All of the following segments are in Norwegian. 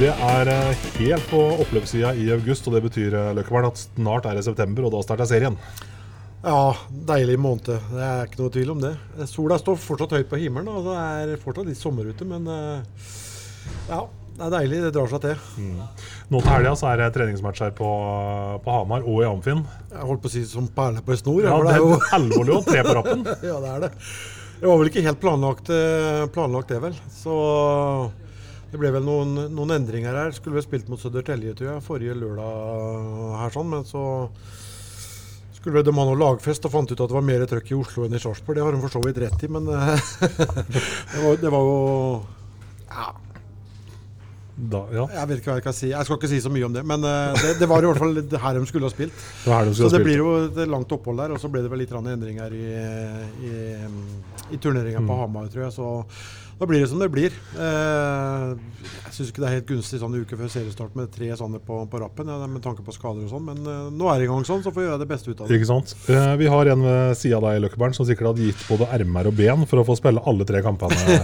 Det er eh, helt på oppløpssida i august, og det betyr eh, Løkkeberg, at snart er det september, og da starter serien. Ja, deilig måned. Det er ikke noe tvil om det. Sola står fortsatt høyt på himmelen, og det er fortsatt litt sommer ute, men eh, ja, det er deilig. Det drar seg til. Nå til helga er det treningsmatch her på, på Hamar og i Amfinn. Jeg holdt på å si som perle på en snor. Ja, det er jo alvorlig og tre på rappen. Ja, det er det. Det var vel ikke helt planlagt, planlagt det, vel. Så det ble vel noen, noen endringer her. Skulle vel spilt mot Södertälje, tror jeg, forrige lørdag her sånn, men så skulle de ha noe lagfest og fant ut at det var mer trøkk i Oslo enn i Sarpsborg. Det har de for så vidt rett i, men eh, det, var, det var jo ja, Da, ja, jeg vet ikke hva jeg kan si. Jeg skal ikke si så mye om det, men eh, det, det var i hvert fall her de skulle ha spilt. det de Så det ha blir jo et langt opphold der, og så ble det vel litt endringer i, i, i turneringa på Hamar, tror jeg. Så da blir det som det blir. Eh, jeg syns ikke det er helt gunstig sånn en uke før seriestart med tre sånne på, på rappen, ja, med tanke på skader og sånn, men eh, nå er det i gang sånn, så får vi gjøre det beste ut av det. Ikke sant? Eh, Vi har en ved sida av deg, Løkkeberg, som sikkert hadde gitt både ermer og ben for å få spille alle tre kampene.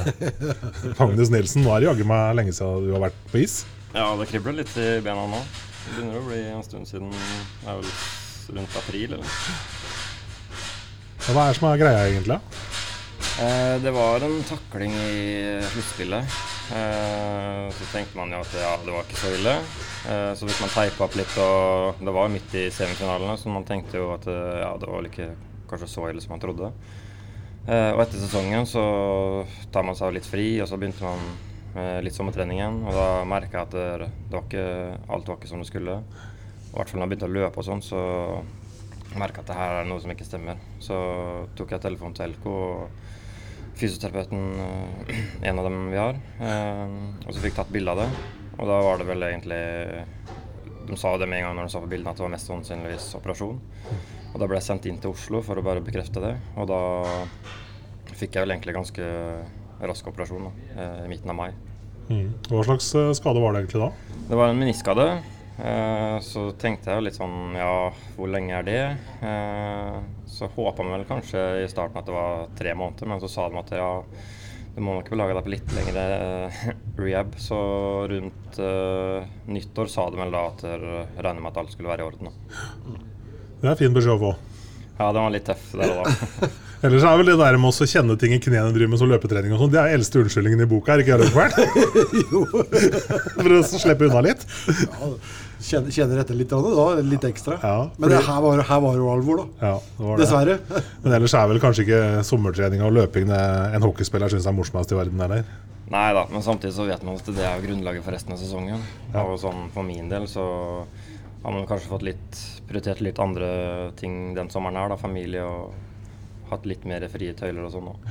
Magnus Nilsen, nå er det jaggu meg lenge siden du har vært på is. Ja, det kribler litt i bena nå. Det begynner å bli en stund siden Det er vel rundt april, eller? Ja, Hva er det som er greia, egentlig? Eh, det var en takling i sluttspillet. Eh, så tenkte man jo at ja, det var ikke så ille. Eh, så fikk man teipa opp litt, og det var jo midt i semifinalene, så man tenkte jo at ja, det var ikke kanskje så ille som man trodde. Og etter sesongen så tar man seg litt fri, og så begynte man litt sommertrening igjen. Og da merka jeg at det, var ikke, alt var ikke som det skulle. I hvert fall når jeg begynte å løpe og sånn, så merka jeg at det her er noe som ikke stemmer. Så tok jeg telefonen til Elko. og fysioterapeuten, eh, en av dem vi har. Eh, og så fikk tatt bilde av det. Og da var det vel egentlig De sa det med en gang når de så på bildene at det var mest sannsynligvis operasjon. Og da ble jeg sendt inn til Oslo for å bare bekrefte det. Og da fikk jeg vel egentlig ganske rask operasjon da, eh, i midten av mai. Mm. Hva slags skade var det egentlig da? Det var en meniskskade. Eh, så tenkte jeg litt sånn Ja, hvor lenge er det? Eh, så håpa vi vel kanskje i starten at det var tre måneder, men så sa de at ja, du må nok belage deg på litt lengre eh, rehab. Så rundt nyttår sa de vel da at jeg regner med at alt skulle være i orden. Det er fin beskjed å få. Ja, den var litt tøff der og da. Ellers er vel det der med å kjenne ting i knærne driver med som løpetrening og sånn, det er eldste unnskyldningen i boka, er ikke det, Løkkeberg? For å slippe unna litt? Kjenner, kjenner etter litt, da, litt ekstra. Ja, Men det her var, her var jo alvor, da. Ja, det var det. Dessverre. Men ellers er vel kanskje ikke sommertrening og løping det en hockeyspiller syns er morsomst i verden, eller? Nei da, men samtidig så vet man at det er grunnlaget for resten av sesongen. Og sånn for min del så har man kanskje fått litt prioritert litt andre ting den sommeren her, da. Familie og hatt litt mer frie tøyler og sånn òg.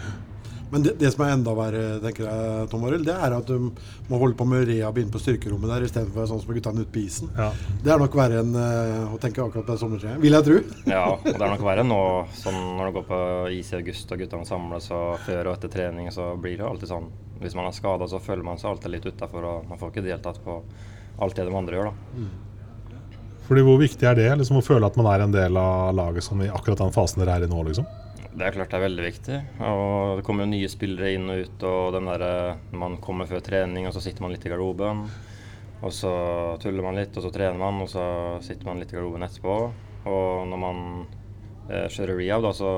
Men det, det som er enda verre, tenker jeg, Tom Arild, det er at du må holde på med rehab inne på styrkerommet der istedenfor sånn som guttene ute på isen. Ja. Det er nok verre enn eh, å tenke akkurat på sommertrening, vil jeg tro. Ja, og det er nok verre nå sånn når det går på is i august og guttene samles og før og etter trening, så blir det alltid sånn. Hvis man er skada, så føler man seg alltid litt utafor, og man får ikke deltatt på alt det de andre gjør, da. Fordi Hvor viktig er det liksom å føle at man er en del av laget som i akkurat den fasen dere er i nå? liksom? Det er klart det er veldig viktig. Og det kommer jo nye spillere inn og ut. Og den der, man kommer før trening, og så sitter man litt i garderoben. Og så tuller man litt, og så trener man, og så sitter man litt i garderoben etterpå. Og når man eh, kjører rehab, da, så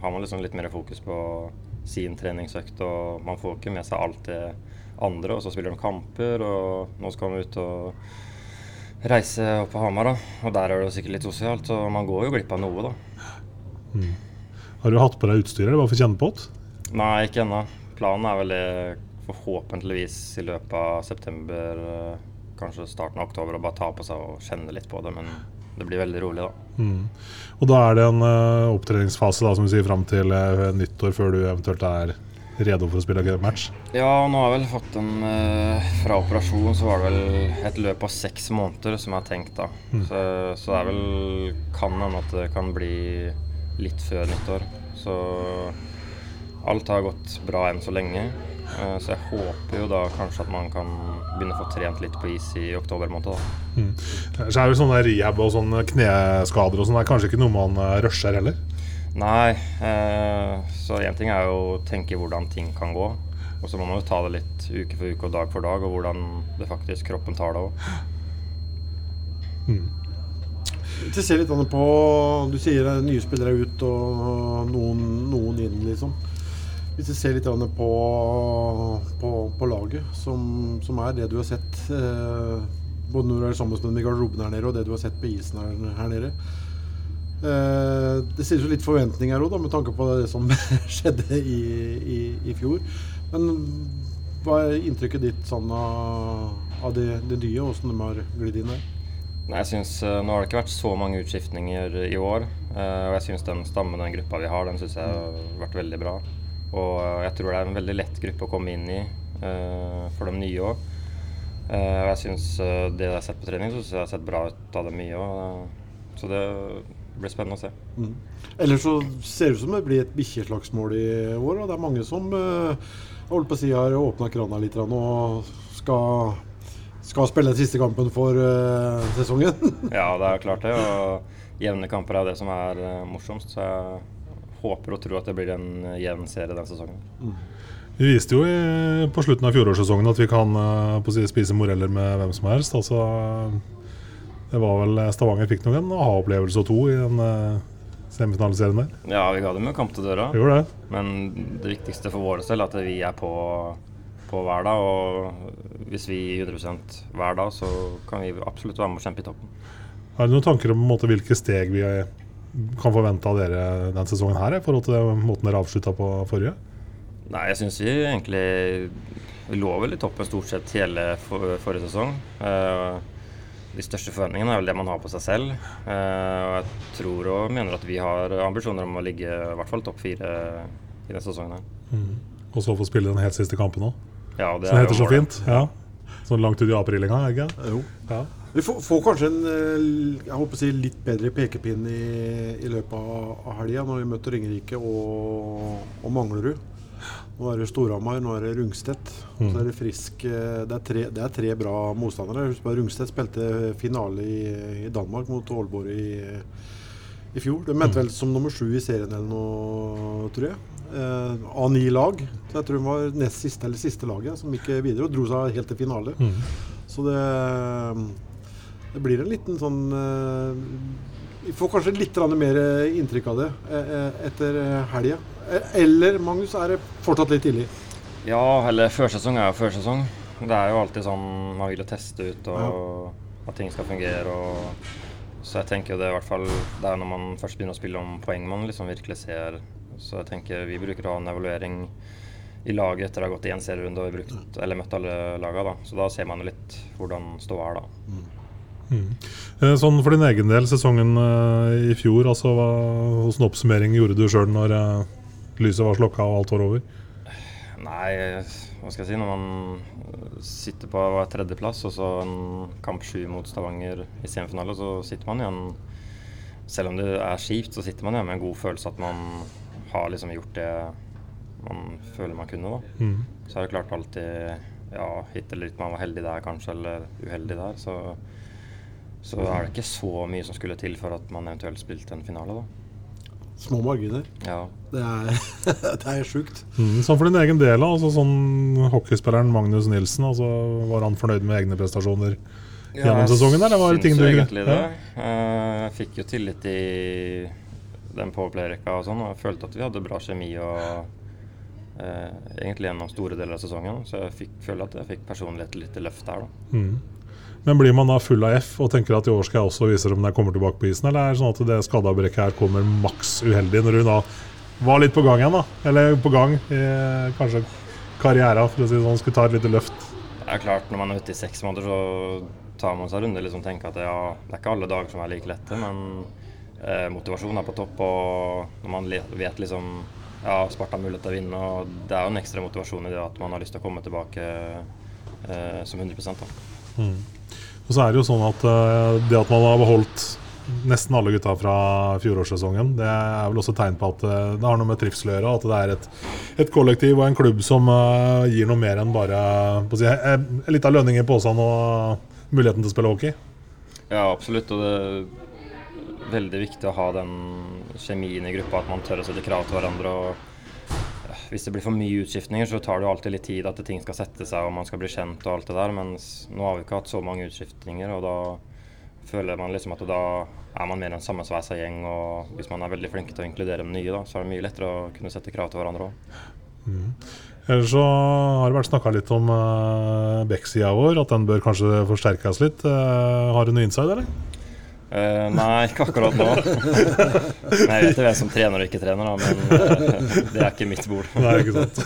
har man liksom litt mer fokus på sin treningsøkt. Og man får ikke med seg alt det andre. Og så spiller de kamper, og nå skal man ut og reise opp på Hamar. da. Og der er det sikkert litt sosialt, så man går jo glipp av noe, da. Har du hatt på deg utstyr, eller bare for å kjenne på det? Nei, ikke ennå. Planen er vel det forhåpentligvis i løpet av september, eh, kanskje starten av oktober, å bare ta på seg og kjenne litt på det. Men det blir veldig rolig, da. Mm. Og da er det en uh, opptreningsfase da, som du sier, fram til uh, nyttår, før du eventuelt er redo for å spille match? Ja, nå har jeg vel fått en uh, Fra operasjon så var det vel et løp av seks måneder som jeg har tenkt, da. Så, så det er vel Kan hende at det kan bli litt før nyttår. Så alt har gått bra enn så lenge. Eh, Så jeg håper jo da kanskje at man kan begynne å få trent litt på is i oktober måned. da. Så er det sånne rehab og sånne kneskader og sånn, det er kanskje ikke noe man eh, rusher heller? Nei, eh, så én ting er jo å tenke hvordan ting kan gå. Og så må man jo ta det litt uke for uke og dag for dag, og hvordan det faktisk kroppen tar det òg. Hvis vi ser litt på Du sier er nye spillere er ut og noen, noen inn, liksom. Hvis vi ser litt på, på, på laget, som, som er det du har sett eh, både når du er sammen med garderoben her nede, og det du har sett på isen her, her nede. Eh, det stilles jo litt forventninger òg, med tanke på det som skjedde i, i, i fjor. Men hva er inntrykket ditt sånn av, av det, det nye, åssen de har glidd inn her? Nei, jeg synes, eh, Nå har det ikke vært så mange utskiftninger i år. eh, Og jeg syns den stammen, den gruppa vi har, den synes jeg har vært veldig bra. Og eh, jeg tror det er en veldig lett gruppe å komme inn i for de nye òg. Og jeg syns det jeg har sett på trening, så synes jeg har sett bra ut av dem mye òg. Så det blir spennende å se. Mm. Ellers så ser det ut som det blir et bikkjeslagsmål i år. Og det er mange som holdt på å si har åpna krana litt og skal, skal spille den siste kampen for uh, sesongen. Ja, det er klart det. Og jevne kamper er det som er uh, morsomst. Så jeg håper og tror at det blir en eh, jevn serie den sesongen. Vi viste jo i, på slutten av fjorårssesongen at vi kan uh, si, spise moreller med hvem som helst. Altså, det var vel Stavanger fikk nok en aha-opplevelse og to i den uh, semifinaliserien der. Ja, vi ga dem jo kamp til døra. Vi gjorde det. Men det viktigste for vår del er at vi er på, på hver dag. Og hvis vi gir 100 hver dag, så kan vi absolutt være med og kjempe i toppen. Har du noen tanker om måte, hvilke steg vi kan forvente av dere denne sesongen her, i forhold til måten dere avslutta på forrige? Nei, jeg syns vi egentlig lå vel i toppen stort sett hele for, forrige sesong. Uh, de største forventningene er vel det man har på seg selv. Uh, og jeg tror og mener at vi har ambisjoner om å ligge i hvert fall topp fire i denne sesongen. her. Og så få spille den helt siste kampen òg, Ja, det som er heter jo så fint. Ja. Sånn langt ut i april en gang, ikke Jo. Ja. Vi får, får kanskje en eh, jeg håper å si, litt bedre pekepinn i, i løpet av, helga, når vi møter Ringerike og, og Manglerud. Nå er det Storhamar, nå er det Rungstedt. Så er det Frisk eh, det er, tre, det er tre bra motstandere. Husk bare Rungstedt spilte finale i, i Danmark mot Aalborg i, i fjor. De mente vel som nummer sju i serien eller noe, tror jeg. Eh, av ni lag. Så jeg tror hun var nest siste eller siste laget som gikk videre og dro seg helt til finale. Så det, det blir en liten sånn eh, Vi får kanskje litt mer inntrykk av det eh, eh, etter helga. Eller, Magnus, er det fortsatt litt tidlig? Ja, eller førsesong er jo førsesong. Det er jo alltid sånn man vil jo teste ut og at ting skal fungere. Og, så jeg tenker jo det i hvert fall Det er når man først begynner å spille om poeng man liksom virkelig ser. Så jeg tenker vi bruker å ha en evaluering i laget etter å ha gått én serierunde og vi brukt, eller møtt alle lagene. Da. Så da ser man litt hvordan ståa er da. Eh, Sånn for din egen del, sesongen eh, i fjor, altså hva, hvordan oppsummering gjorde du sjøl når eh, lyset var slokka og alt var over? Nei, hva skal jeg si. Når man sitter på tredjeplass og så en kamp sju mot Stavanger i semifinale, så sitter man igjen Selv om det er kjipt, så sitter man igjen med en god følelse at man har liksom gjort det man føler man kunne. da. Mm. Så er det klart alltid ja, hit eller dit man var heldig der kanskje, eller uheldig der. Så, så er det ikke så mye som skulle til for at man eventuelt spilte en finale, da. Små marginer. Ja. Det er, det er sjukt. Mm. Sånn for din egen del, altså sånn hockeyspilleren Magnus Nilsen, altså, var han fornøyd med egne prestasjoner gjennom jeg sesongen, eller var det ting syns du egentlig det. Ja. Eh, Jeg fikk jo tillit i den powerplay-rekka og sånn, og jeg følte at vi hadde bra kjemi og eh, egentlig gjennom store deler av sesongen. Så jeg fikk, føler at jeg fikk personlighet litt løft der, da. Mm. Men blir man da full av F og tenker at i år skal jeg også vise dem når jeg kommer tilbake på isen, eller er det sånn at det skadeavbrekket her kommer maks uheldig når du da var litt på gang igjen, da? Eller på gang i kanskje karriera, for å si det sånn, skulle ta et lite løft? Det er klart, når man er ute i seks måneder, så tar man seg runder liksom tenker at ja, det er ikke alle dager som er like lette, men eh, motivasjonen er på topp, og når man vet liksom ja, Sparta har mulighet til å vinne. og Det er jo en ekstra motivasjon i det at man har lyst til å komme tilbake eh, som 100 da. Og så er det jo sånn at eh, det at man har beholdt nesten alle gutta fra fjorårssesongen, det er vel også et tegn på at eh, det har noe med trivsel å gjøre. At det er et, et kollektiv og en klubb som eh, gir noe mer enn bare på å si, eh, en liten lønning i posen og muligheten til å spille hockey. Ja, absolutt. Og det veldig viktig å ha den kjemien i gruppa, at man tør å sette krav til hverandre. og eh, Hvis det blir for mye utskiftninger, så tar det jo alltid litt tid at ting skal sette seg og man skal bli kjent og alt det der. Mens nå har vi ikke hatt så mange utskiftninger, og da føler man liksom at da er man mer en sammensveisa gjeng. Og hvis man er veldig flinke til å inkludere de nye, da, så er det mye lettere å kunne sette krav til hverandre òg. Ellers så har det vært snakka litt om uh, Beck-sida vår, at den bør kanskje forsterkes litt. Eh, har du noe inside, eller? Eh, nei, ikke akkurat nå. Nei, jeg vet jo hvem som trener og ikke trener, da, men uh, det er ikke mitt bord. Nei, ikke sant.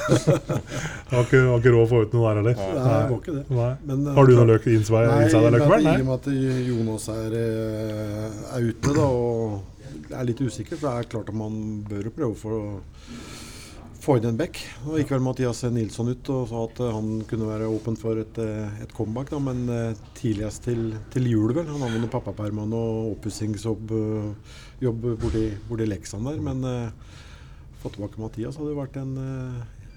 Har ikke, har ikke råd å få ut noe der heller. Nei, jeg går ikke det. Nei. Men, eh, Har du noe klart- løk innsvei, Nei, inside men likevel? I og med at Jonas er, er ute da, og er litt usikker, så er det klart at man bør prøve for å få inn en back. Nå gikk vel Mathias Nilsson ut og sa at eh, han kunne være åpen for et, eh, et comeback, da, men eh, tidligst til, til jul, vel. Han har vel noe pappaperm og noe oppussingsjobb eh, jobb borti, borti Leksand der. Men uh, få tilbake Mathias hadde jo vært en, eh,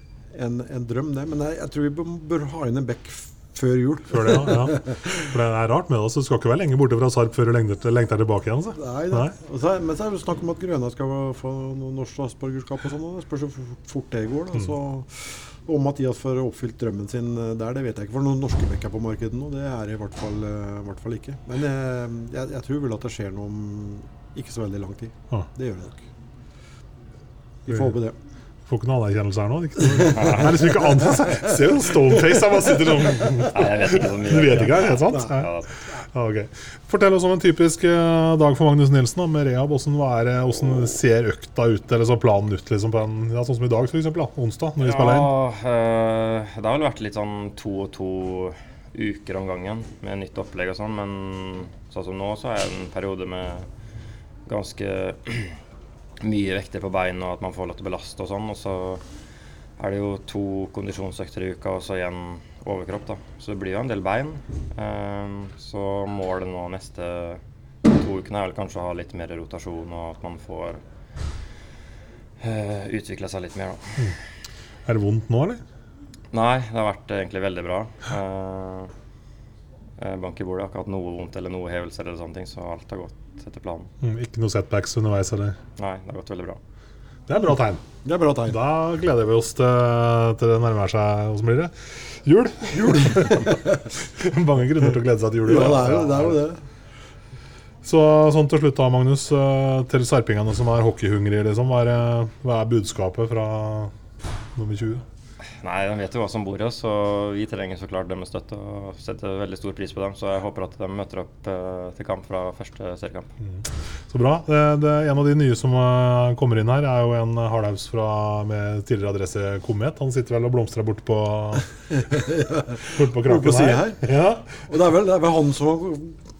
en, en drøm, det. Men jeg, jeg tror vi bør, ha inn en back før jul. Før det, ja. ja. For det er rart med oss. Du skal ikke være lenge borte fra Sarp før du lengter, lengter tilbake igjen. Så. Nei, Nei. Og så men så er det snakk om at Grøna skal få noe norsk statsborgerskap og sånn. Det spørs hvor fort det går. da. Så om Mathias får oppfylt drømmen sin eh, der, det vet jeg ikke. For noen norske bekker på markedet nå, det er det i hvert fall, eh, i hvert fall ikke. Men jeg, jeg, jeg tror vel at det skjer noe om ikke så veldig lang tid. Ah. Det gjør det nok. Vi får håpe det. Får ikke noen anerkjennelse her nå. Det er liksom ikke annet. Ser jo stoneface. her, bare sitter sånn Nei, jeg vet ikke så mye. Du vet ikke, er det sant? Ja, Nei. da. Ja, ok. Fortell oss om en typisk eh, dag for Magnus Nilsen da, med rehab. Hvordan, det, hvordan ser økta ut, eller så planen ut liksom, på en, ja, sånn som i dag, f.eks. Onsdag, når vi spiller inn? Ja, eh, det har vel vært litt sånn to og to uker om gangen med nytt opplegg og sånn, men sånn som nå så er det en periode med ganske mye vekter på bein og at man får lov til å belaste og sånn. Og så er det jo to kondisjonsøkter i uka og så igjen overkropp, da. Så det blir jo en del bein. Um, så målet nå neste to ukene er vel kanskje å ha litt mer rotasjon og at man får uh, utvikle seg litt mer, da. Er det vondt nå, eller? Nei, det har vært egentlig veldig bra. Eh, eh, bank i bordet. Hatt noe vondt eller noe hevelser eller sånne ting, så alt har gått etter planen. Mm, ikke noe setbacks underveis, eller? Nei, det har gått veldig bra. Det er bra tegn. Det er bra tegn. Da gleder vi oss til, til det nærmer seg Hvordan blir det? Jul! Mange grunner til å glede seg til jul. Ja, det er jo det. Er jo det. Så sånn til slutt da, Magnus. eh, Til sarpingene som er hockeyhungrige, liksom. Hva er, eh, hva er budskapet fra nummer 20? Nei, de vet jo hva som bor i oss, og vi trenger så klart deres støtte og setter veldig stor pris på dem. Så jeg håper at de møter opp eh, til kamp fra første seriekamp. Så bra. Det, det, en av de nye som uh, kommer inn her, er jo en hardhaus fra, med tidligere adresse Komet. Han sitter vel og blomstrer borte på bort på kraken her. her. Ja. Og det er vel, det er vel han som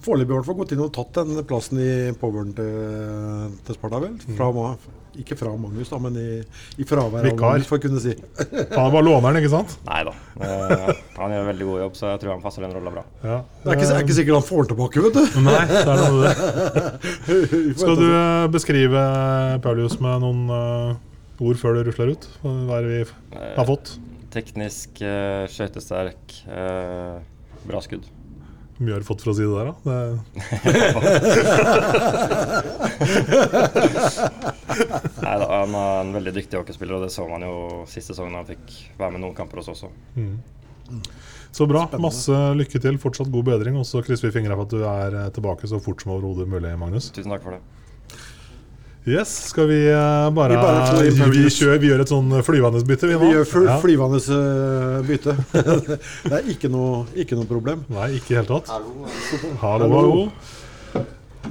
foreløpig har gått inn og tatt den plassen i poweren til, til Sparta, vel? Fra, Ma- ikke fra Magnus, da, men i, i fravær av Magnus, for å kunne si. Han bare låneren, ikke sant? Nei da. Eh, han gjør en veldig god jobb, så jeg tror han passer den rolla bra. Ja. Det er ikke, er ikke sikkert han får den tilbake, vet du. Nei, det er noe det. Skal du eh, beskrive Paulius med noen uh, ord før du rusler ut? Hva er det vi har fått? Teknisk, uh, skøytesterk, uh, bra skudd. Mye har du fått for å si det der, da? Det, Nei da, han er en veldig dyktig hockeyspiller, og det så man jo sist sesong da han fikk være med noen kamper hos oss også. så bra. Masse lykke til. Fortsatt god bedring. Og så krysser vi fingra for at du er eh, tilbake så fort som overhodet mulig, Magnus. Tusen takk for det. Yes, skal vi eh, bare, Vi bare vi, kjører, vi gjør et sånn flyvende bytte, vi nå? Vi gjør fly, Ja. flyvende eh, bytte. det er ikke noe, ikke noe problem. Nei, ikke i det hele tatt. Hallo, hallo.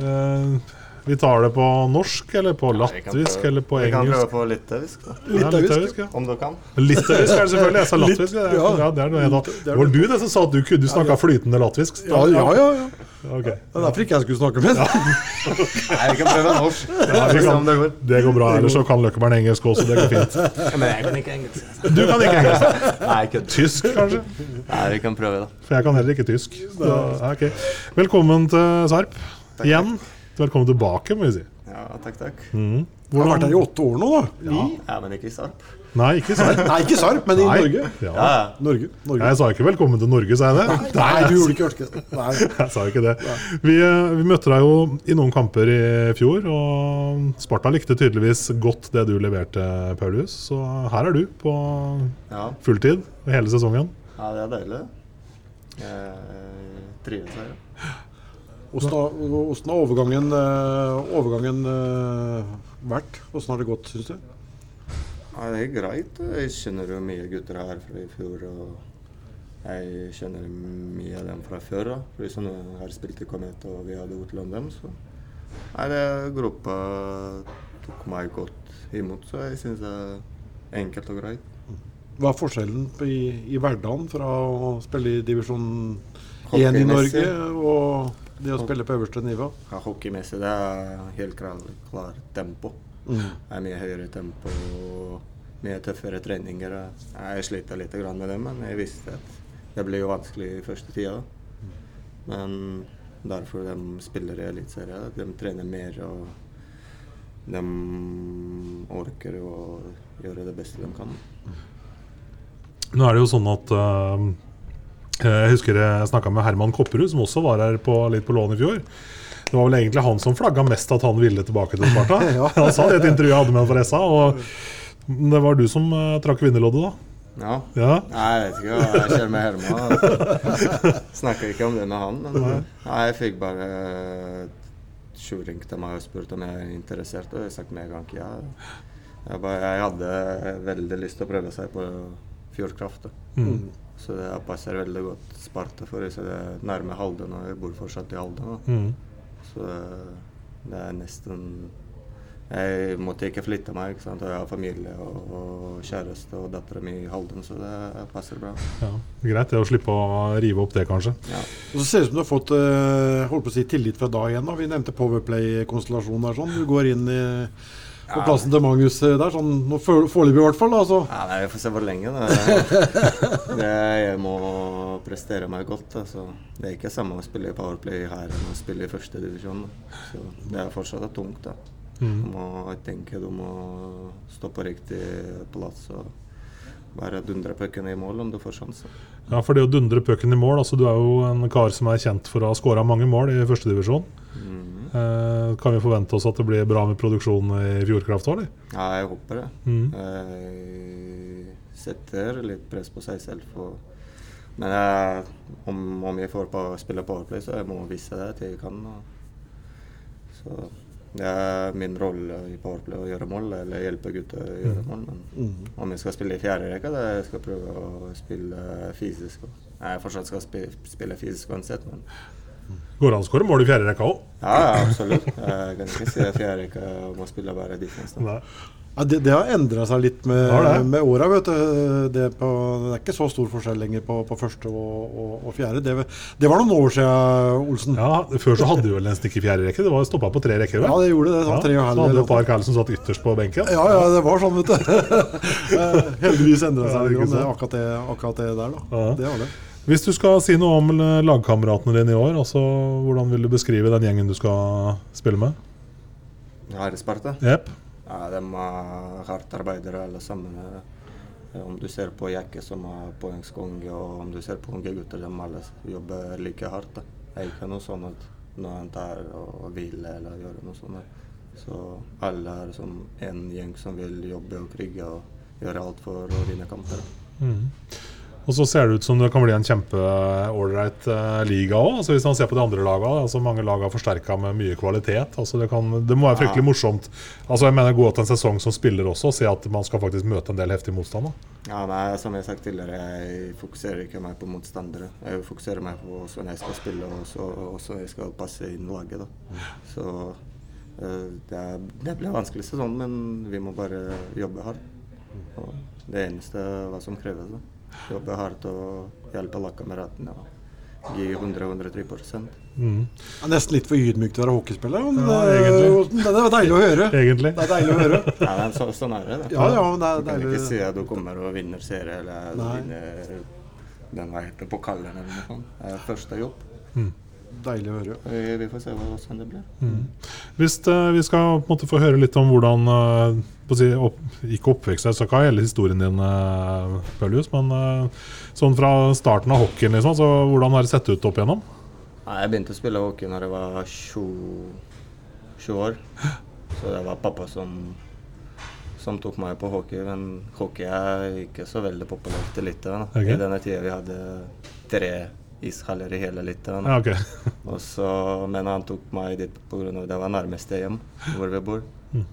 Eh, Vi tar det på norsk, eller på latvisk, eller på engelsk? Vi kan prøve på litauisk, da. Ja, litauisk, ja. Om du kan. Litauisk er det selvfølgelig. Jeg sa latvisk. Ja, ja. ja, det er noe jeg da. Det var du det som sa at du kunne du snakka flytende latvisk. Ja, ja, ja. ja. Ok. Det er derfor ikke jeg skulle snakke med Nei, vi kan prøve norsk. Ja, vi kan- det går. Bra. Ellers så kan Løkkeberg engelsk også. Det går fint. Men jeg kan ikke engelsk. Du kan ikke engelsk. Nei, ikke. Tysk, kanskje? Nei, vi kan prøve, da. For jeg kan heller ikke tysk. Så, okay. Velkommen til Sarp igjen. Velkommen tilbake, må vi si. Ja, takk, takk. Mm. Jeg har vært her i åtte år nå, da. Ni? Ja, men ikke i Sarp. Nei, ikke Sarp. Nei, ikke Sarp, men i Nei. Norge. Ja. Ja, Norge. Norge. Jeg sa ikke 'velkommen til Norge', sa jeg det? Nei, du gjorde ikke det. Nei. Jeg sa ikke det. Vi, eh, vi møtte deg jo i noen kamper i fjor, og Sparta likte tydeligvis godt det du leverte, Paulus. Så her er du på ja. fulltid hele sesongen. ja det er deilig. Jeg trives her. ja. Hvordan har, overgangen, eh, overgangen eh, vært? Hvordan har det gått, syns du? Ja, det er greit. Jeg kjenner jo mye gutter her fra i fjor. og jeg kjenner mye av dem fra før. Vi jeg har spilt i Komet og vi hadde utlånt dem. Så Nei, det, gruppa tok meg godt imot, så jeg syns det er enkelt og greit. Hva er forskjellen i, i hverdagen fra å spille i divisjon 1 i Norge og det å spille på øverste nivå? Ja, Hockeymessig det er helt klart klar tempo. Mm. Det er mye høyere tempo og mye tøffere treninger. Jeg sliter litt med det, men jeg visste at det blir jo vanskelig i første tida. Men derfor de spiller i Eliteserien. De trener mer og de orker å gjøre det beste de kan. Nå er det jo sånn at eh, Jeg husker jeg snakka med Herman Kopperud, som også var her på, litt på lån i fjor. Det var vel egentlig han som flagga mest at han ville tilbake til Sparta. Ja. Han sa det i et intervju jeg hadde med ham for SA. Og det var du som uh, trakk vinnerloddet, da. Ja. Ja. Nei, jeg vet ikke hva jeg skjer med Herman. Snakker ikke om det med han. Men nei, jeg fikk bare Sjur til meg og spurte om jeg er interessert, og jeg sa med en gang ja. Jeg, bare, jeg hadde veldig lyst til å prøve seg på Fjordkraft. da. Mm. Så det passer veldig godt Sparta for så det er nærme Halden, og jeg bor fortsatt i Halden. Mm. Så det er nesten Jeg måtte ikke flytte meg, ikke sant? og jeg har familie og, og kjæreste og dattera mi i Halden, så det passer bra. Ja. Greit det å slippe å rive opp det, kanskje. Ja. Og så ser det ut som du har fått eh, holdt på å si, tillit fra da igjen. Vi nevnte Powerplay-konstellasjonen sånn. Du går inn i, på plassen til Magnus eh, der, sånn foreløpig i hvert fall. Altså. Ja, nei, Vi får se hvor lenge. Det. Det, jeg må prestere meg godt. Altså. Det er ikke samme å spille i Powerplay her enn å spille i førstedivisjon. divisjon det er fortsatt tungt. da. Du Mm. må tenke, du må stå på riktig plass og bare dundre pucken i mål om du får sjansen. Ja, for det å dundre pucken i mål altså Du er jo en kar som er kjent for å ha skåra mange mål i førstedivisjon. Mm. Eh, kan vi forvente oss at det blir bra med produksjon i Fjordkraft òg, eller? Ja, jeg håper det. Mm. Jeg setter litt press på seg selv. For, men jeg, om, om jeg får på, spille powerplay, så jeg må vise det til jeg kan. Og, så det er min rolle i powerplay å gjøre mål, eller hjelpe gutter å gjøre mål. Men Mm. om jeg skal spille i fjerde rekke, da jeg skal prøve å spille fysisk. Jeg fortsatt skal spille, spille fysisk uansett, men Går det an å skåre mål i fjerde rekke òg? ja, ja, absolutt. Jeg kan ikke si at fjerde rekke må spille bare defense. Ja, det, det har endra seg litt med, ja, det? med åra. Det, det er ikke så stor forskjell lenger på, på første og, og, og fjerde. Det, det var noen år siden, Olsen. Ja, Før så hadde vi vel nesten ikke fjerde rekke. Det var stoppa på tre rekker. Vel? Ja, det gjorde det. Ja, var tre og så hadde du et par karer som satt ytterst på benken. Ja, ja, det var sånn, vet du. Eh, Heldigvis endra seg ja, det, akkurat, det, akkurat det der, da. Ja. Det var det. Hvis du skal si noe om lagkameratene dine i år, altså hvordan vil du beskrive den gjengen du skal spille med? I Ja, de er hardt arbeidere alle sammen. Eh, Om du ser på Jekke som er poengskonge, og om du ser på unge gutter, de alle jobber like hardt. Det er ikke noe sånn at noen tar og hviler eller gjør noe sånt. Så alle er som en gjeng som vil jobbe og krige og gjøre alt for å vinne kamper. Mhm. Og så ser det ut som det kan bli en kjempeålreit uh, liga òg. Altså hvis man ser på de andre lagene. Altså mange lag har forsterka med mye kvalitet. Altså det, kan, det må være fryktelig Ja. morsomt Altså jeg mener gå til en sesong som spiller også, og se at man skal faktisk møte en del heftig motstand. Ja, nei, Som jeg har sagt tidligere, jeg fokuserer ikke mer på motstandere. Jeg fokuserer mer på hvordan jeg skal spille og så- hvordan jeg skal passe inn laget. da. Så Eh, Det, er, det blir vanskelig sesong, men vi må bare jobbe hardt. Og det eneste hva som kreves. da. Jobbe hardt og hjelpe lagkameratene. Gi 100-103 Mm. Det er nesten litt for ydmykt å være hockeyspiller. Men Ja, det, egentlig. det er deilig å høre. Egentlig. Det er deilig å høre. Ja, men så, sånn er det. da. Ja, ja, men det er Du kan deilig. ikke si at du kommer og vinner serie eller Nei. vinner den hva heter pokalen eller noe sånt. Det er første jobb. Deilig å høre. Vi, vi får se hva sånn det blir. Hvis eh, vi skal på en måte få høre litt om hvordan å si, opp, Ikke oppvekst, jeg skal ikke ha hele historien din, uh, Pøllius, men eh, sånn fra starten av hockeyen, liksom, så hvordan har det sett ut opp igjennom? Nei, jeg begynte å spille hockey når jeg var 20, 20 år. Så det var pappa som, som tok meg på hockey. Men hockey er ikke så veldig populært i Litauen. Okay. I denne tida vi hadde tre ishaller i hele Litauen. Ja, okay. Men han tok meg dit pga. det var nærmeste hjem hvor vi bor.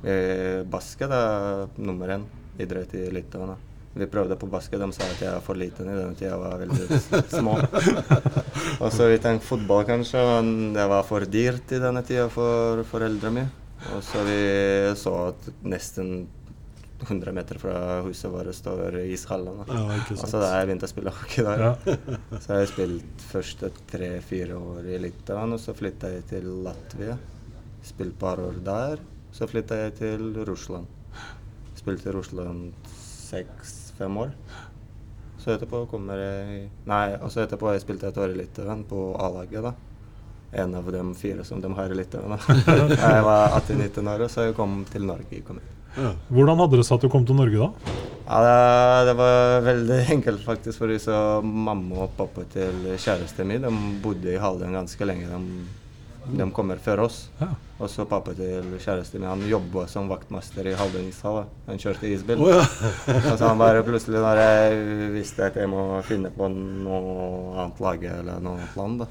Eh, basket er nummer én idrett i Litauen. Vi prøvde på basket, de sa at jeg er for liten i den tida. Jeg var veldig små. og så vi tenkte fotball kanskje, men det var for dyrt i denne tida for foreldrene mine. Og så vi så at nesten 100 meter fra huset vårt står ishallen. Ja, Og så da jeg begynte å spille hockey der. Ja. Så har spilt første tre-fire år i Litauen, og så flytta jeg til Latvia. Spilt par år der. Så flytta jeg til Russland. Spilte i Russland seks-fem år. Så etterpå kommer jeg Nei, og så etterpå har jeg spilt et år i Litauen, på A-laget, da. En av de fire som de har i Litauen. Jeg var 18-19 år, så jeg kom til Norge. Kom. Ja. Hvordan hadde det seg at du kom til Norge da? Ja, det, det var veldig enkelt faktisk, fordi så mamma og pappa til kjæresten min de bodde i Halden ganske lenge. De, de kommer før oss. Ja. Og så pappa til kjæresten min han jobba som vaktmester i Halden ishall. Han kjørte isbil. Oh, ja. Så han bare plutselig, når jeg visste at jeg må finne på noe annet lag eller noe annet land, da.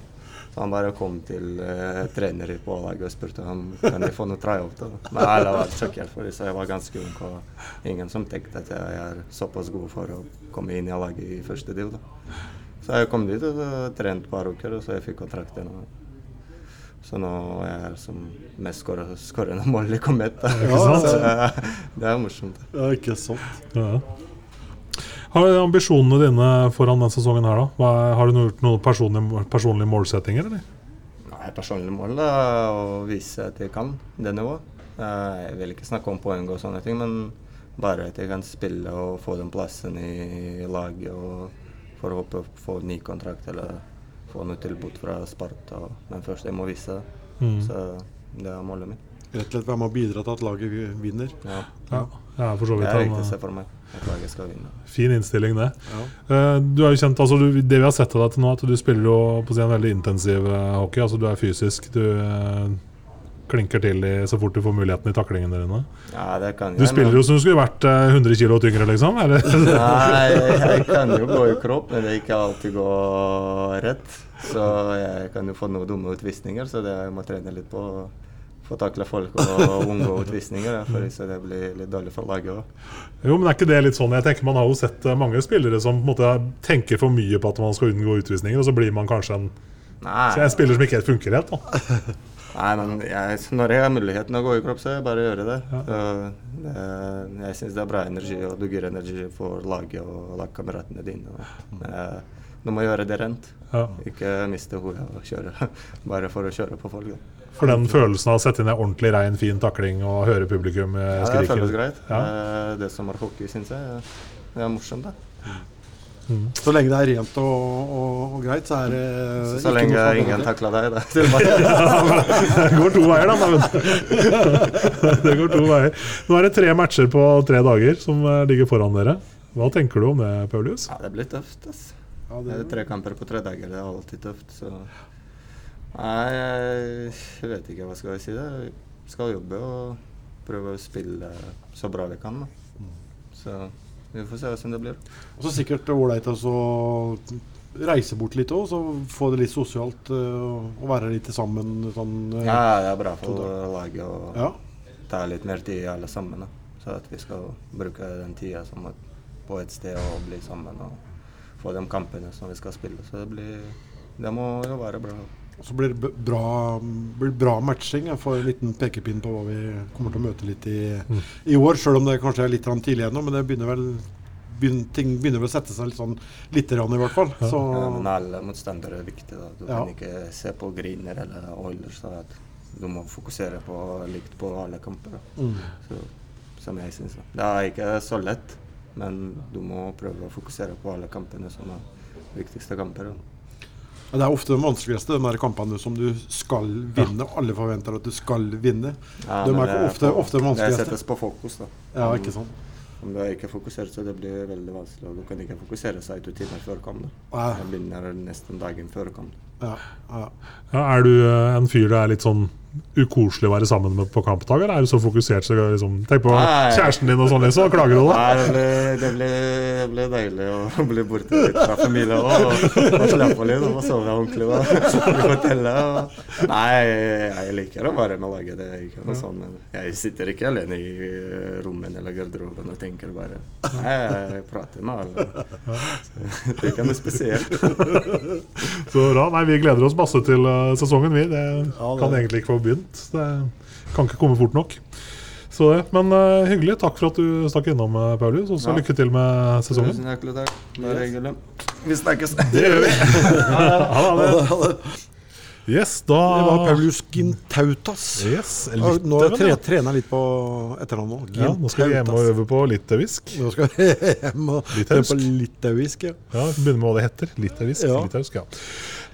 Så han bare kom til eh, trener på laget og spurte om kan jeg få noe tryout. Men alle var sjokkert, for så jeg var ganske ung. Og ingen som tenkte at jeg er såpass god for å komme inn i laget i første div. da. Så jeg kom dit og trente et par uker, og så jeg fikk kontrakten. og Så nå er jeg liksom som mest skårende mål i Komet. da. Ja, Så det, det er morsomt. ja, ikke sant. Ja. Har du ambisjonene dine foran denne sesongen her, da? Hva, har du gjort noen personlige, personlige målsettinger, eller? Nei, personlige mål er å vise at jeg kan det nivået. Eh, Jeg vil ikke snakke om poeng og sånne ting, men bare at jeg kan spille og få den plassen i laget og forhåpentlig få ny kontrakt eller få noe tilbud fra Sparta. Men først jeg må vise det. Mm. Så det er målet mitt. Rett og slett være med å bidra til at laget vinner. Ja. Ja, er for så Det er viktig å se for meg. At laget skal vinne. fin innstilling, det. Ja. Eh, Du er jo kjent, altså du, Det vi har sett av deg til nå, at du spiller jo på siden en veldig intensiv eh, hockey. altså Du er fysisk. Du eh, klinker til i, så fort du får muligheten i taklingen der inne? Ja, det kan jeg, Du spiller jo som du skulle vært eh, 100 kg tyngre, liksom? Nei, jeg kan jo gå i kropp, men det er ikke alltid gå rett. Så jeg kan jo få noen dumme utvisninger, så det jeg må trene litt på. å Få takle folk og unngå utvisninger, for så det blir litt dårlig for laget òg. Jo, men er ikke det litt sånn Jeg tenker Man har jo sett eh, mange spillere som måte tenker for mye på at man skal unngå utvisninger, og så blir man kanskje en, Nei, en spiller som ikke helt funker helt. da nei, men jeg, når jeg har muligheten å gå i kropp, så jeg bare gjøre det. Så det jeg syns det er bra energi, og du gir energi for laget og lagkameratene dine. og, eh, Du må gjøre det rent. Ja. Ikke miste hodet og kjøre bare for å kjøre på folk. Da. For den følelsen av å sette inn en ordentlig rein, fin takling og høre publikum skrike? Ja, det føles greit. Ja. Eh, Det som er hockey, syns jeg, det er morsomt. da. Så lenge det er rent og, og, og greit, så er det Så, så lenge ingen takler deg, det. Til. Det går to veier, da. det går to veier. Nå er det tre matcher på tre dager som eh, ligger foran dere. Hva tenker du om det, Paulius? Ja, det blir tøft. ass. Ja, Det tre kamper på tre dager, det er alltid tøft. Så Nei, jeg, vet ikke hva skal jeg si. Vi skal jobbe og prøve å spille så bra vi kan. da. Så vi får se hvordan det blir. og så sikkert ålreit å altså, reise bort litt òg, så få det litt sosialt eh, og være litt sammen sånn eh, Ja, det er bra for laget å ja. ta litt mer tid alle sammen. da. Så at vi skal bruke den tida på et sted og bli sammen og få de kampene som vi skal spille. Så det blir Det må jo være bra. Så blir det bra, blir bra matching. Jeg får en liten pekepinn på hva vi kommer til å møte litt i, i år. Selv om det kanskje er litt tidlig ennå, men det begynner vel begyn- ting begynner vel å sette seg litt sånn lite grann i hvert fall. Så Ja, men alle motstandere er viktige. Da. Du Ja. kan ikke se på Griner eller Oilers. Da. Du må fokusere på likt på alle kamper. Da. mm. Så, som jeg synes. Det er ikke så lett, men du må prøve å fokusere på alle kampene som er viktigste kamper. Da. Ja, Det er ofte den vanskeligste, de der kampene som du skal vinne. Alle forventer at du skal vinne. Ja, De er det ofte, på- ofte de Det settes på fokus, da. Ja, Om- ikke sant? Om du ikke fokusert, så det blir veldig vanskelig. Og du kan ikke fokusere seg to timer før kamp. da. Nei. Jeg begynner nesten dagen før kamp. Ja, ja. Ja, er du eh, en fyr det er litt sånn ukoselig å være sammen med på kampdag, eller er du så fokusert så liksom Tenk på Nei. kjæresten din og sånn, liksom, klager du da? Nei, det blir, det ble, det blir deilig å bli borte litt fra familien og, og slappe litt og sove ordentlig. og I hotellet. Og. Nei, jeg liker å være med laget. Det er ikke noe sånn, men jeg sitter ikke alene i rommet eller garderoben og tenker bare Nei, jeg prater med alle. Så, det er ikke noe spesielt. Så bra. Nei, vi gleder oss masse til eh, sesongen, vi. Det- kan egentlig ikke få begynt. Det kan ikke komme fort nok. Så det. Men uh, hyggelig. Takk for at du stakk innom, eh, Paulus. Og så Ja. lykke til med sesongen. Tusen hjertelig takk. Hyggelig. Vi snakkes. Det gjør vi. Ha det. Yes, da Det var Paulus Gintautas. Yes, Nå Litauen, tre, trener litt på etternavnet. nå. ja. Nå skal vi hjem og øve på litauisk. Nå skal vi hjem og Litauisk. øve på litauisk. Ja. Ja, vi begynner med hva det heter. Litauisk. Ja. litauisk ja.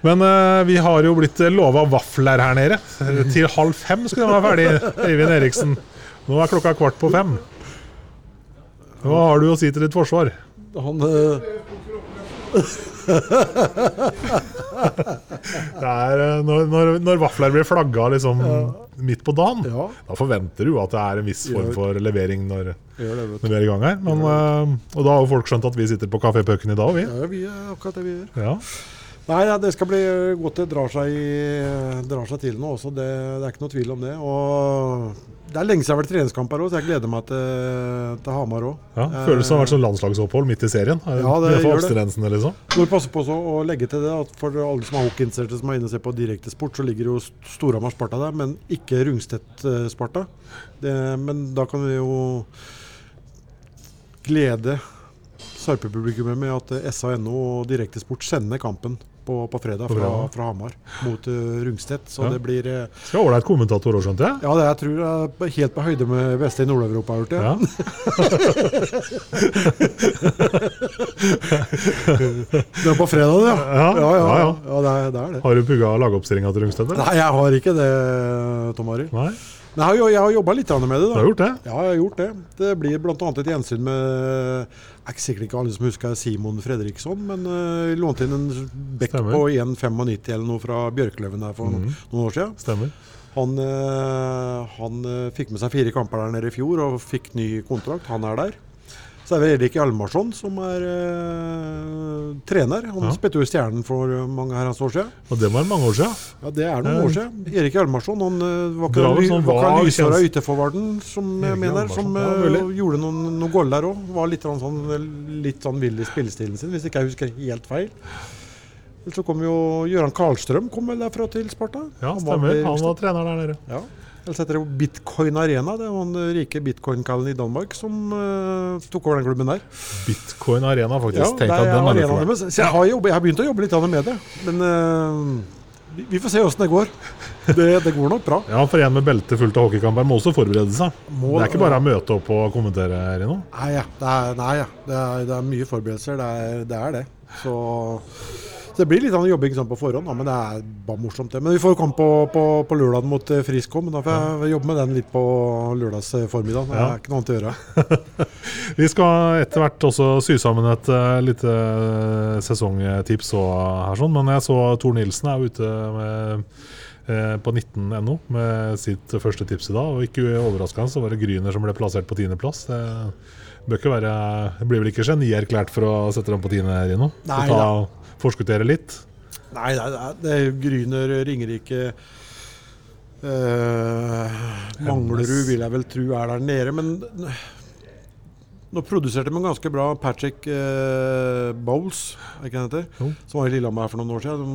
Men uh, vi har jo blitt lova vafler her nede. Eh, Til halv fem skal de være ferdig, Øyvind Eriksen. Nå er klokka kvart på fem. Hva har du å si til ditt forsvar? Han eh, Det er, eh, når, når, når vafler blir flagga liksom midt på dagen, Ja. da forventer du at det er en viss form for levering når, gjør det, når vi er i gang her. Men, eh, og da har jo folk skjønt at vi sitter på Kafé Pucken i dag, vi. Ja, vi er akkurat det vi gjør. Ja. Nei, ja, det skal bli godt. Det drar seg, i- drar seg til nå også. Det, det er ikke noe tvil om det. Og det er lenge siden jeg har vært treningskamp her òg, så jeg gleder meg til, til Hamar òg. Ja, Føles som det har vært sånn landslagsopphold midt i serien. Ja, det gjør det. Liksom. liksom. Må passe på å legge til det at for alle som er hockeyinteresserte som er inne og ser på Direktesport, så ligger jo Storhamar Sparta der, men ikke Rungstedt eh, Sparta. Men da kan vi jo glede Sarpe-publikummet med at eh, SA.no og Direktesport sender kampen på, på fredag fra, fra Hamar mot uh, Rungstedt. Så Ja. det blir uh, Skal ålreit kommentator òg, skjønte jeg. Ja, det jeg tror jeg er helt på høyde med beste i Nord-Europa har gjort det. Ja. Det er på fredag. Ja, ja, ja, ja, ja. ja det, er, det er det. Har du pugga lagoppstillinga til Rungstedt? eller? Nei, jeg har ikke det, Tom Arild. Nei, Jeg har, jo- jeg har jobba litt med det. du har gjort det? Ja, jeg har gjort det. Det blir bl.a. et gjensyn med Det er ikke sikkert ikke alle som husker Simon Fredriksson, men uh, lånte inn en bekk på 1,95 eller noe fra Bjørkløven der for noen, noen år siden. Stemmer. Han, uh, han uh, fikk med seg fire kamper der nede i fjor og fikk ny kontrakt. Han er der. Så er det Erik Hjalmarsson som er eh, trener. Han Ja. spilte jo i Stjernen for eh, mange herrens år siden. Og det var mange år siden. Ja, Det er noen eh. år siden. Erik Hjalmarsson han eh, var ikke, ikke, sånn var ikke lyshåra som jeg mener, Hjalmarsson, som ja, eh, gjorde noen, noen goller der òg. Var litt sånn, litt sånn vill i spillestilen sin, hvis ikke jeg husker helt feil. Så kom jo Gøran Karlstrøm kom vel derfra til Sparta. Ja, Han var Han var trener der nede. ja. Ellers heter det Bitcoin Arena. Det var den rike bitcoin-kallen i Danmark som uh, tok over den klubben der. Bitcoin Arena, faktisk. Ja, Tenk at den er med. Så jeg har, jobbet, jeg har begynt å jobbe litt med det. Men uh, vi- vi får se åssen det går. Det, det går nok bra. Ja, for en med belte fullt av hockeykamper må også forberede seg. Må- det er ikke bare å møte opp og kommentere, Rino. Nei, ja. Det er, nei, ja. Det, er, det er mye forberedelser. Det er det. Er det. Så så det blir litt sånn jobbing sånn på forhånd, da, men det er bare morsomt. det. Men vi får kamp på, på, på lørdag mot eh, Frisk men da får jeg jobbe med den litt på lørdags eh, formiddag. Det er ikke noe annet å gjøre. Vi skal etter hvert også sy sammen et uh, lite eh, sesongtips og, her, sånn. men jeg så Tor Nilsen er ute med, eh, på 19.no med sitt første tips i dag. Og ikke overraskende så var det Gryner som ble plassert på tiendeplass. Det bør ikke være, blir vel ikke genierklært for å sette dem på tiende, Rino? Nei ta, forskuttere litt. Nei, nei, nei, det er Gryner, Ringerike eh, Manglerud vil jeg vel tro er der nede. Men Nå produserte de en ganske bra Patrick eh, Bowles, er ikke det heter? Som var i Lillehammer her for noen år siden.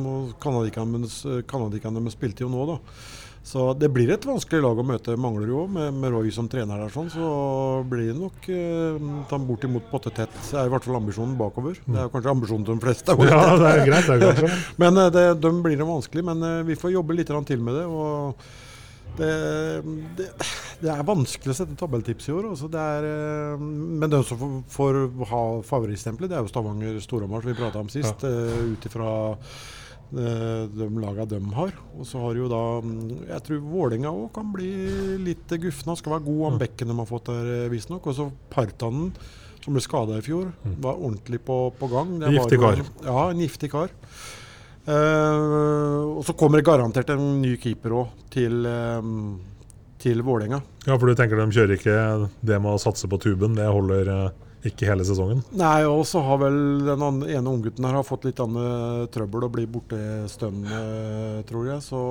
Canadicanene de spilte jo nå, da. Så det blir et vanskelig lag å møte Mangler jo med, med Roy som trener der. sånn, Så blir det nok eh, bortimot pottetett. Det er i hvert fall ambisjonen bakover. Det er kanskje ambisjonen til de fleste. Ja, det er greit, det er kanskje. Men eh, det, de blir det vanskelig. Men eh, vi får jobbe litt til med det. og det, det, det er vanskelig å sette tabelltips i år. Altså det er, eh, men den som får, får ha favorittstempelet, det er jo Stavanger Storhamar, som vi prata om sist. Ja. Ut ifra de lagene de har. Og så har jo da mm, Jeg tror Vålerenga òg kan bli litt gufna. Skal være god, om bekken de har fått der, eh, visstnok. Og så Partanen, som ble skada i fjor, var ordentlig på, på gang. Det Giftig kar. Ja, en giftig kar. Uh, og så kommer det garantert en ny keeper òg til, um, til Vålerenga. Ja, for du tenker de kjører ikke det med å satse på tuben, det holder eh, ikke hele sesongen? Nei, og så har vel den andre, ene unggutten her har fått litt annet trøbbel og blir borte stund, eh, tror jeg. Så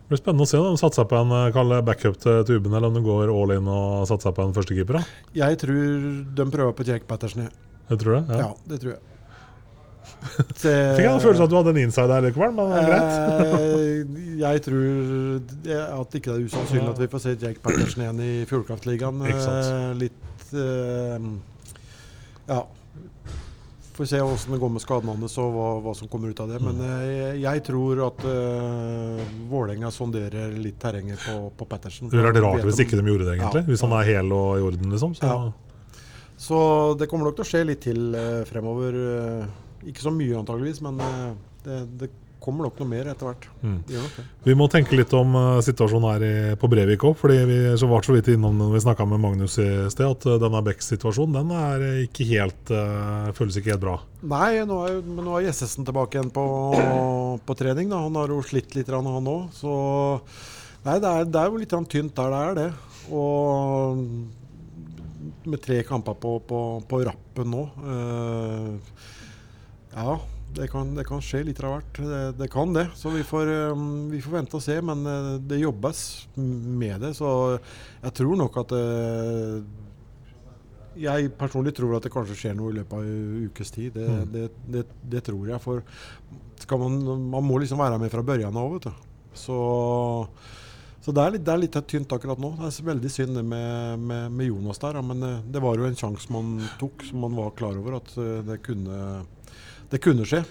Det blir spennende å se om de satser på en eh, det backup til tuben, eller om de går all in og satser på en førstekeeper. jeg tror de prøver på Jake Patterson. jeg. Jeg tror det. Ja. Ja. det tror jeg. Fikk jeg en følelse av at du hadde en inside her likevel, men greit. Eh, jeg tror det- at ikke det er usannsynlig at vi får se Jake Patterson igjen i Fjordkraftligaen. Ikke. Eh, litt eh, Ja. Får se åssen det går med skadene hans og hva, hva som kommer ut av det. Men Mm. jeg, jeg tror at uh, Vålerenga sonderer litt terrenget på, på Patterson. Det ville vært rart hvis ikke de gjorde det, egentlig. Ja. Hvis han er hel og i orden, liksom. Så Ja. Så det kommer nok til å skje litt til uh, fremover. eh, ikke så mye antageligvis, men eh, det, det kommer nok noe mer etter hvert. Mm. Vi må tenke litt om uh, situasjonen her i, på Brevik òg. vi så var så vidt innom den vi snakka med Magnus i sted, at uh, denne Beck-situasjonen den er ikke helt uh, føles ikke helt bra. Nei, nå er, men nå er Jessesen tilbake igjen på, på trening. Da. Han har jo slitt litt, han òg. Så nei, det er, det er jo litt tynt der det er, det. Og med tre kamper på, på, på rappen nå eh, Ja, det kan, det kan skje litt av hvert. Det, det kan det. Så vi får, eh, vi får vente og se. Men eh, det jobbes med det. Så jeg tror nok at eh, jeg personlig tror at det kanskje skjer noe i løpet av en ukes tid. Det, Mm. det, tror jeg. For man, man må liksom være med fra børjan av, vet du. Så, så det, er litt, det er litt tynt akkurat nå. Det er veldig synd det med, med, med Jonas der. ja, Men eh, det var jo en sjanse man tok, som man var klar over at det kunne, det kunne skje.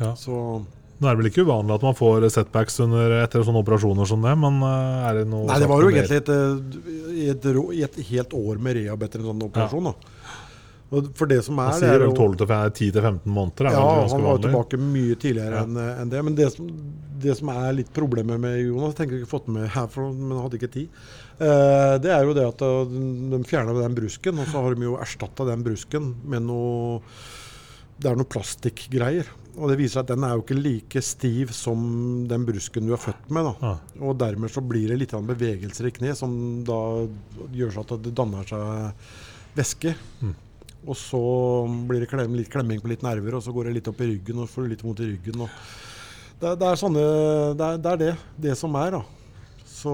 Ja. Så Nå er det vel ikke uvanlig at man får setbacks under, etter sånne operasjoner som det, men eh, er det noe Nei, det var jo egentlig et, eh, et, et helt år med rehab etter en sånn operasjon. da. For det som er, Man det sier er vel jo 12 til 10-15 måneder. Er Ja, han var jo tilbake mye tidligere Ja. enn en det. Men det som, det som er litt problemet med Jonas, tenker jeg ikke fått med her, for, men hadde ikke tid, eh, det er jo det at eh, de fjerna den brusken, og så har de jo erstatta den brusken med noe Det er noe plastikkgreier. Og det viser seg at den er jo ikke like stiv som den brusken du er født med. da. Og dermed så blir det litt bevegelser i kne som da gjør så at det danner seg væske. Mm. Og så blir det klem, litt klemming på litt nerver, og så går det litt opp i ryggen, og får litt vondt i ryggen. Det, det er sånne Det er det, er det, det som er, da. Så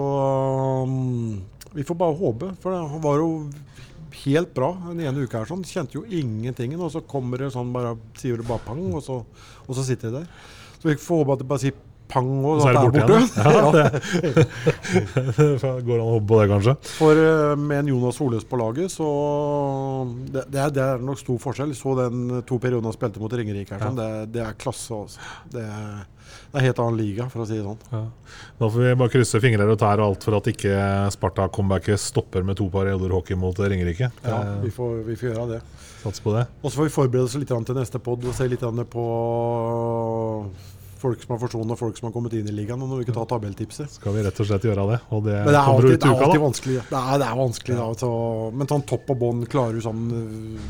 um, vi får bare håpe. For det, var jo helt bra den ene uka her. sånn, Kjente jo ingenting. Og så kommer det sånn bare Sier det bare pang, og så, og så sitter jeg der. Så vi får håpe at det bare sier pang, og, Og så er det borte igjen. Ja, det. Går an å håpe på det, kanskje. For eh, med en Jonas Soløs på laget, så det, det, er, det er nok stor forskjell. Så den to periodene han spilte mot Ringerike her, sånn, det, det er klasse. Altså. Det, er, det er helt annen liga, for å si det sånn. Ja. Da får vi bare krysse fingrer og tær og alt for at ikke Sparta-comebacket stopper med to perioder hockey mot Ringerike. Ja, Eh, vi får, vi får gjøre det. Sats på det. Og så får vi forberede oss litt til neste pod og se litt på folk som har forsvunnet og folk som har kommet inn i ligaen. Og når vi ikke tar tabelltipset. Skal vi rett og slett gjøre det. Og det, det er alltid, det er alltid vanskelig. Det er, det er vanskelig da, så, Men sånn topp og bånd klarer du sånn øh,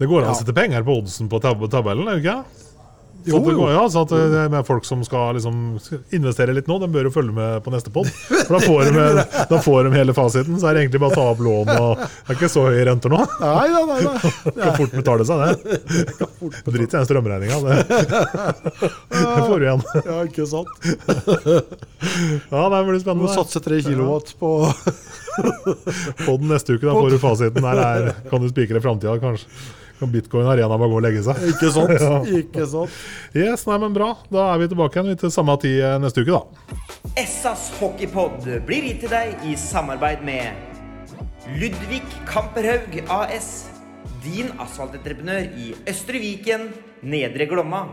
Det går an å sette penger på oddsen på tab tabellen, er det ikke? Så det går, ja, så at det er med folk som skal liksom investere litt nå, de bør jo følge med på neste pod. For da får, de, da får de hele fasiten. Så er det egentlig bare å ta opp lån. og Det er ikke så høye renter nå. Nei, nei, nei. nei. Det kan fort betale seg, det. Drit i den strømregninga. Det. det får du igjen. Ja, ikke sant? Ja, det blir spennende Må spennende. satse tre kilowatt på På den neste uke, da får du fasiten. Der er, kan du spikre framtida, kanskje. Kan bitcoin arena bare gå og legge seg. Ikke sant? Ikke sant? Yes, nei, men bra. Da er vi tilbake igjen til samme tid eh, neste uke, da. Essas hockeypod blir gitt til deg i samarbeid med Ludvig Kamperhaug AS. Din asfaltentreprenør i Østre Viken, Nedre Glomma.